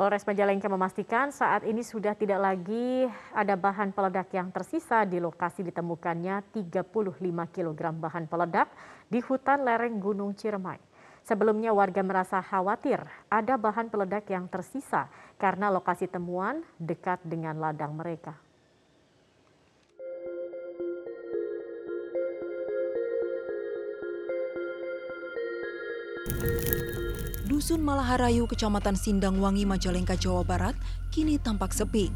Polres Majalengka memastikan saat ini sudah tidak lagi ada bahan peledak yang tersisa di lokasi ditemukannya 35 kg bahan peledak di hutan lereng Gunung Ciremai. Sebelumnya warga merasa khawatir ada bahan peledak yang tersisa karena lokasi temuan dekat dengan ladang mereka. Dusun Malaharayu, Kecamatan Sindangwangi, Majalengka, Jawa Barat, kini tampak sepi.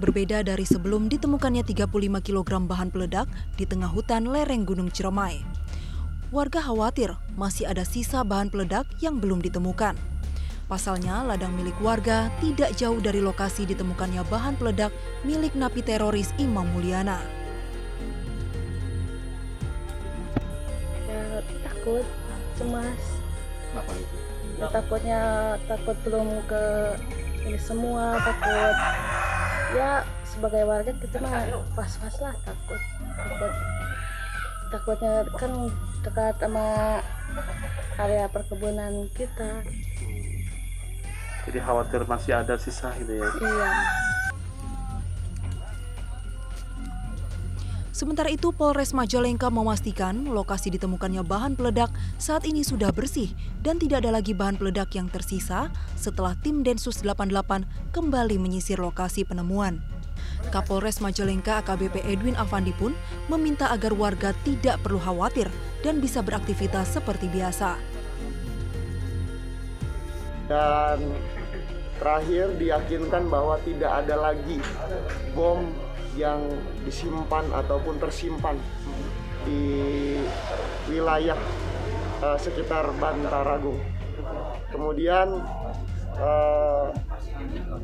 Berbeda dari sebelum ditemukannya 35 kg bahan peledak di tengah hutan lereng Gunung Ciremai. Warga khawatir masih ada sisa bahan peledak yang belum ditemukan. Pasalnya, ladang milik warga tidak jauh dari lokasi ditemukannya bahan peledak milik napi teroris Imam Mulyana. Ya, takut, cemas. Kenapa itu? Ya, takutnya takut belum ke ini semua, takut. Ya sebagai warga kita mah pas-pas lah takut. Takut. Takutnya kan dekat sama area perkebunan kita. Jadi khawatir masih ada sisa gitu ya. iya Sementara itu, Polres Majalengka memastikan lokasi ditemukannya bahan peledak saat ini sudah bersih dan tidak ada lagi bahan peledak yang tersisa setelah tim Densus 88 kembali menyisir lokasi penemuan. Kapolres Majalengka AKBP Edwin Avandi pun meminta agar warga tidak perlu khawatir dan bisa beraktivitas seperti biasa. dan terakhir diyakinkan bahwa tidak ada lagi bom yang disimpan ataupun tersimpan di wilayah eh, sekitar Bantaragung. Kemudian eh,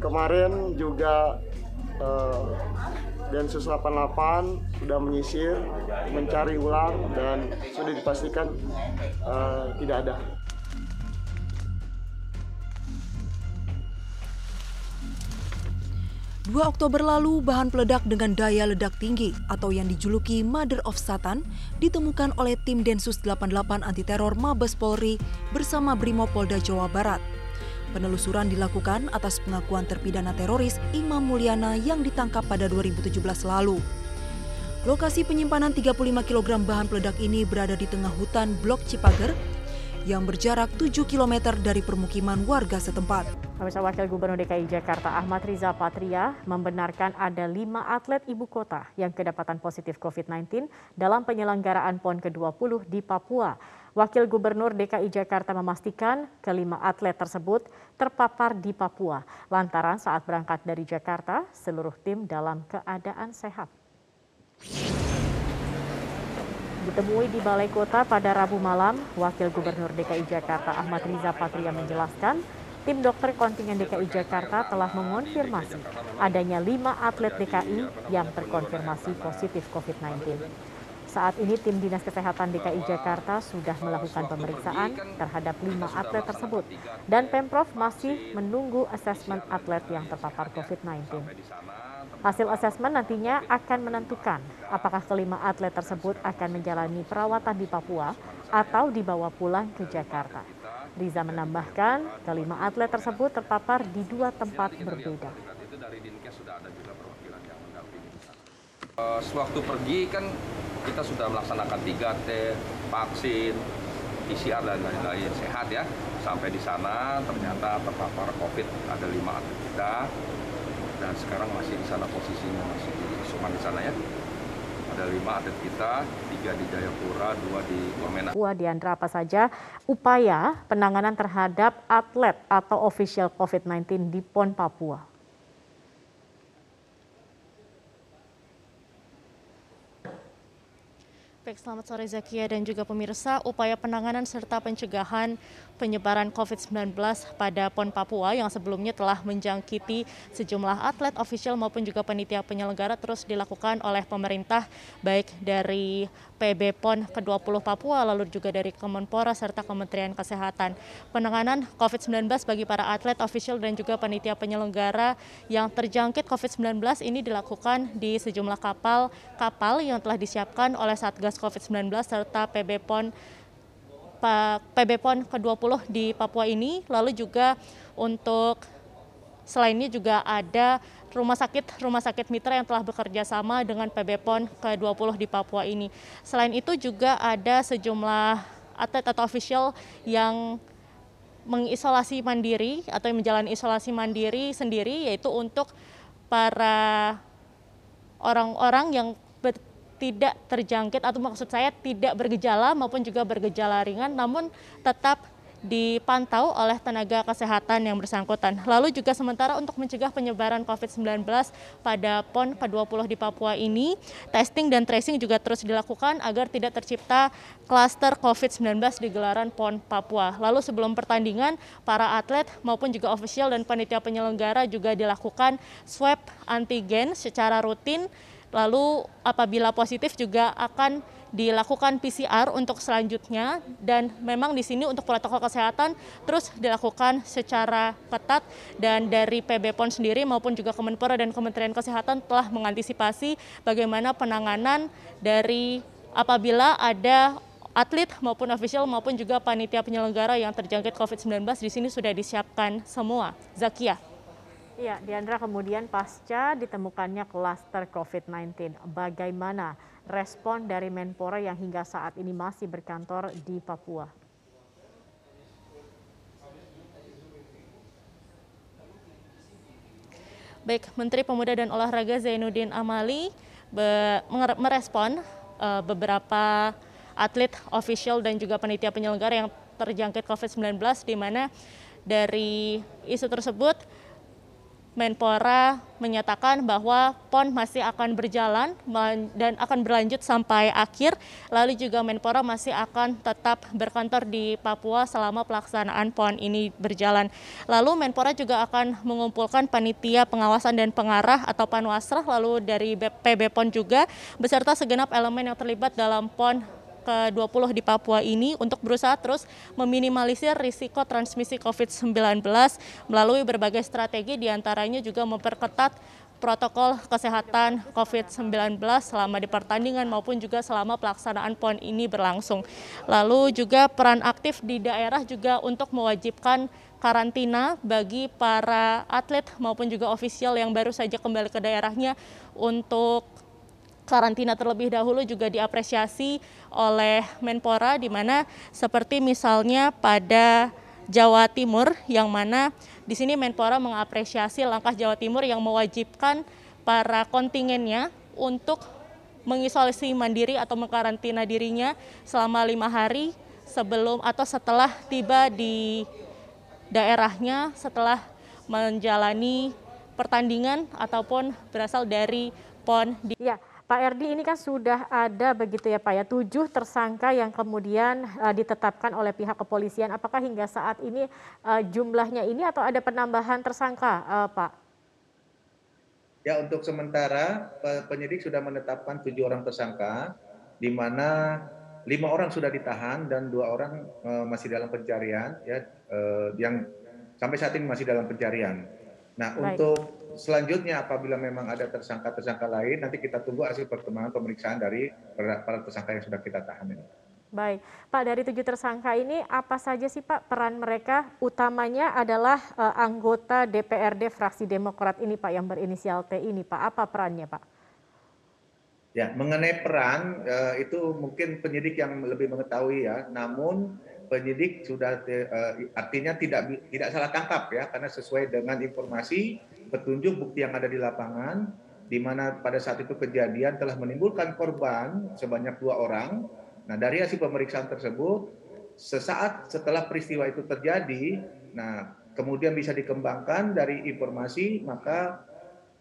kemarin juga eh, Densus 88 sudah menyisir, mencari ulang dan sudah dipastikan eh, tidak ada. 2 Oktober lalu, bahan peledak dengan daya ledak tinggi atau yang dijuluki Mother of Satan ditemukan oleh tim Densus 88 Anti Teror Mabes Polri bersama Brimopolda Jawa Barat. Penelusuran dilakukan atas pengakuan terpidana teroris Imam Mulyana yang ditangkap pada 2017 lalu. Lokasi penyimpanan 35 kg bahan peledak ini berada di tengah hutan Blok Cipager yang berjarak 7 km dari permukiman warga setempat. Pemirsa Wakil Gubernur DKI Jakarta Ahmad Riza Patria membenarkan ada lima atlet ibu kota yang kedapatan positif COVID-19 dalam penyelenggaraan PON ke-20 di Papua. Wakil Gubernur DKI Jakarta memastikan kelima atlet tersebut terpapar di Papua lantaran saat berangkat dari Jakarta seluruh tim dalam keadaan sehat. Ditemui di Balai Kota pada Rabu malam, Wakil Gubernur DKI Jakarta Ahmad Riza Patria menjelaskan, tim dokter kontingen DKI Jakarta telah mengonfirmasi adanya lima atlet DKI yang terkonfirmasi positif COVID-19. Saat ini tim Dinas Kesehatan DKI Jakarta sudah melakukan pemeriksaan terhadap lima atlet tersebut dan Pemprov masih menunggu asesmen atlet yang terpapar COVID-19. Hasil asesmen nantinya akan menentukan apakah kelima atlet tersebut akan menjalani perawatan di Papua atau dibawa pulang ke Jakarta. Riza menambahkan kelima atlet tersebut terpapar di dua tempat berbeda. Sewaktu pergi kan kita sudah melaksanakan 3T, vaksin, PCR dan lain-lain sehat ya. Sampai di sana ternyata terpapar COVID ada lima atlet kita dan sekarang masih di sana posisinya masih di isoman di sana ya. Ada lima atlet kita, tiga di Jayapura, dua di Wamena. Papua Diandra apa saja upaya penanganan terhadap atlet atau official COVID-19 di PON Papua? Baik, selamat sore Zakia dan juga pemirsa. Upaya penanganan serta pencegahan penyebaran COVID-19 pada PON Papua yang sebelumnya telah menjangkiti sejumlah atlet official maupun juga panitia penyelenggara terus dilakukan oleh pemerintah baik dari PB PON ke-20 Papua lalu juga dari Kemenpora serta Kementerian Kesehatan. Penanganan COVID-19 bagi para atlet official dan juga panitia penyelenggara yang terjangkit COVID-19 ini dilakukan di sejumlah kapal kapal yang telah disiapkan oleh Satgas COVID-19 serta PB PON PB PON ke-20 di Papua ini, lalu juga untuk selainnya juga ada rumah sakit rumah sakit mitra yang telah bekerja sama dengan PB PON ke-20 di Papua ini. Selain itu juga ada sejumlah atlet atau official yang mengisolasi mandiri atau yang menjalani isolasi mandiri sendiri yaitu untuk para orang-orang yang tidak terjangkit atau maksud saya tidak bergejala maupun juga bergejala ringan namun tetap dipantau oleh tenaga kesehatan yang bersangkutan. Lalu juga sementara untuk mencegah penyebaran COVID-19 pada PON ke-20 di Papua ini, testing dan tracing juga terus dilakukan agar tidak tercipta klaster COVID-19 di gelaran PON Papua. Lalu sebelum pertandingan, para atlet maupun juga ofisial dan panitia penyelenggara juga dilakukan swab antigen secara rutin. Lalu apabila positif juga akan dilakukan PCR untuk selanjutnya dan memang di sini untuk protokol kesehatan terus dilakukan secara ketat dan dari PB PON sendiri maupun juga Kemenpora dan Kementerian Kesehatan telah mengantisipasi bagaimana penanganan dari apabila ada atlet maupun official maupun juga panitia penyelenggara yang terjangkit COVID-19 di sini sudah disiapkan semua. Zakia. Ya, Diandra kemudian pasca ditemukannya klaster COVID-19, bagaimana respon dari Menpora yang hingga saat ini masih berkantor di Papua. Baik, Menteri Pemuda dan Olahraga Zainuddin Amali merespon uh, beberapa atlet, official dan juga penitia penyelenggara yang terjangkit COVID-19 di mana dari isu tersebut Menpora menyatakan bahwa PON masih akan berjalan dan akan berlanjut sampai akhir. Lalu juga Menpora masih akan tetap berkantor di Papua selama pelaksanaan PON ini berjalan. Lalu Menpora juga akan mengumpulkan panitia pengawasan dan pengarah atau Panwasrah lalu dari PB PON juga beserta segenap elemen yang terlibat dalam PON ke-20 di Papua ini untuk berusaha terus meminimalisir risiko transmisi COVID-19 melalui berbagai strategi di antaranya juga memperketat protokol kesehatan COVID-19 selama di pertandingan maupun juga selama pelaksanaan PON ini berlangsung. Lalu juga peran aktif di daerah juga untuk mewajibkan karantina bagi para atlet maupun juga ofisial yang baru saja kembali ke daerahnya untuk karantina terlebih dahulu juga diapresiasi oleh Menpora di mana seperti misalnya pada Jawa Timur yang mana di sini Menpora mengapresiasi langkah Jawa Timur yang mewajibkan para kontingennya untuk mengisolasi mandiri atau mengkarantina dirinya selama lima hari sebelum atau setelah tiba di daerahnya setelah menjalani pertandingan ataupun berasal dari PON di ya. Pak Erdi ini kan sudah ada begitu ya Pak ya tujuh tersangka yang kemudian uh, ditetapkan oleh pihak kepolisian. Apakah hingga saat ini uh, jumlahnya ini atau ada penambahan tersangka uh, Pak? Ya untuk sementara penyidik sudah menetapkan tujuh orang tersangka di mana lima orang sudah ditahan dan dua orang uh, masih dalam pencarian ya uh, yang sampai saat ini masih dalam pencarian. Nah Baik. untuk selanjutnya apabila memang ada tersangka-tersangka lain, nanti kita tunggu hasil perkembangan pemeriksaan dari para tersangka yang sudah kita tahan ini. Baik, Pak dari tujuh tersangka ini apa saja sih Pak peran mereka? Utamanya adalah uh, anggota DPRD fraksi Demokrat ini Pak yang berinisial T ini Pak. Apa perannya Pak? Ya, mengenai peran uh, itu mungkin penyidik yang lebih mengetahui ya. Namun penyidik sudah uh, artinya tidak tidak salah tangkap ya karena sesuai dengan informasi petunjuk bukti yang ada di lapangan di mana pada saat itu kejadian telah menimbulkan korban sebanyak dua orang. Nah dari hasil pemeriksaan tersebut sesaat setelah peristiwa itu terjadi, nah kemudian bisa dikembangkan dari informasi maka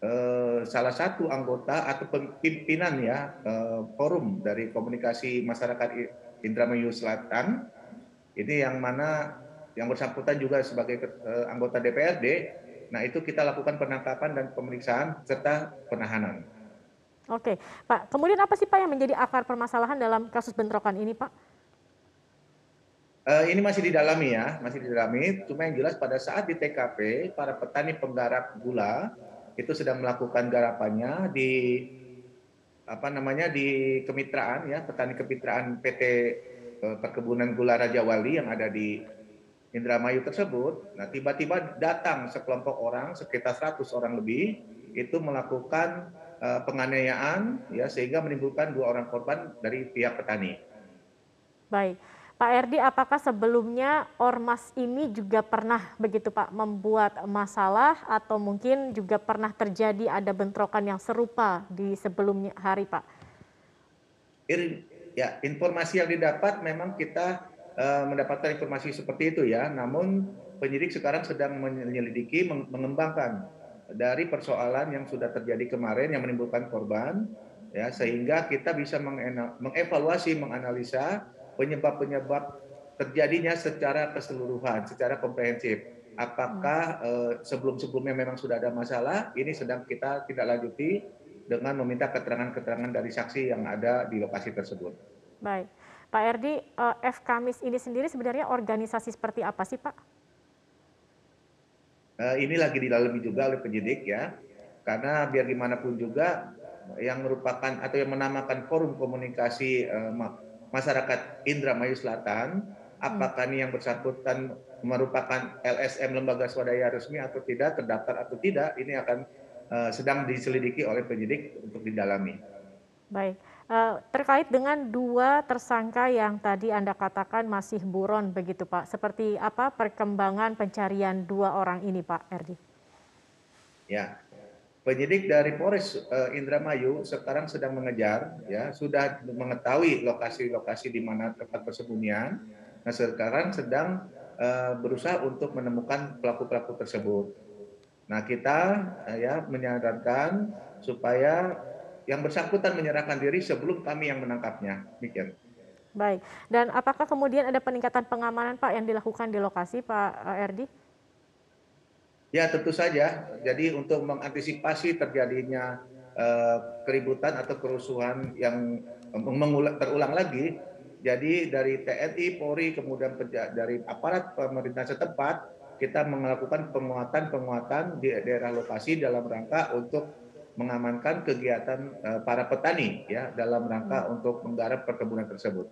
eh, salah satu anggota atau pimpinan ya eh, forum dari komunikasi masyarakat Indramayu Selatan ini yang mana yang bersangkutan juga sebagai uh, anggota DPRD. Nah, itu kita lakukan penangkapan dan pemeriksaan serta penahanan. Oke, Pak. Kemudian apa sih Pak yang menjadi akar permasalahan dalam kasus bentrokan ini, Pak? Uh, ini masih didalami ya, masih didalami. Cuma yang jelas pada saat di TKP, para petani penggarap gula itu sedang melakukan garapannya di apa namanya di kemitraan ya, petani kemitraan PT Eh, perkebunan gula Raja Wali yang ada di Indramayu tersebut, nah tiba-tiba datang sekelompok orang sekitar 100 orang lebih itu melakukan uh, penganiayaan ya sehingga menimbulkan dua orang korban dari pihak petani. Baik. Pak Erdi, apakah sebelumnya Ormas ini juga pernah begitu Pak membuat masalah atau mungkin juga pernah terjadi ada bentrokan yang serupa di sebelumnya hari Pak? Ya, informasi yang didapat memang kita mendapatkan informasi seperti itu ya. Namun penyidik sekarang sedang menyelidiki, mengembangkan dari persoalan yang sudah terjadi kemarin yang menimbulkan korban, ya sehingga kita bisa mengevaluasi, menganalisa penyebab-penyebab terjadinya secara keseluruhan, secara komprehensif. Apakah uh, sebelum-sebelumnya memang sudah ada masalah? Ini sedang kita tidak lanjuti dengan meminta keterangan-keterangan dari saksi yang ada di lokasi tersebut. Baik. Pak Erdi, uh, F Kamis ini sendiri sebenarnya organisasi seperti apa sih Pak? Uh, ini lagi didalami juga oleh penyidik ya, karena biar gimana pun juga yang merupakan atau yang menamakan forum komunikasi uh, masyarakat Indramayu Selatan, apakah ini yang bersangkutan merupakan LSM lembaga swadaya resmi atau tidak, terdaftar atau tidak, ini akan sedang diselidiki oleh penyidik untuk didalami. Baik. Eh, terkait dengan dua tersangka yang tadi Anda katakan masih buron begitu Pak, seperti apa perkembangan pencarian dua orang ini Pak Erdi? Ya, penyidik dari Polres uh, Indramayu sekarang sedang mengejar, ya sudah mengetahui lokasi-lokasi di mana tempat persembunyian. Nah sekarang sedang uh, berusaha untuk menemukan pelaku-pelaku tersebut. Nah kita uh, ya menyarankan supaya yang bersangkutan menyerahkan diri sebelum kami yang menangkapnya. Demikian. Baik. Dan apakah kemudian ada peningkatan pengamanan Pak yang dilakukan di lokasi Pak eh, Erdi? Ya tentu saja. Jadi untuk mengantisipasi terjadinya uh, keributan atau kerusuhan yang mengulang, terulang lagi, jadi dari TNI, Polri, kemudian dari aparat pemerintah setempat, kita melakukan penguatan-penguatan di daerah lokasi dalam rangka untuk mengamankan kegiatan uh, para petani ya dalam rangka hmm. untuk menggarap perkebunan tersebut.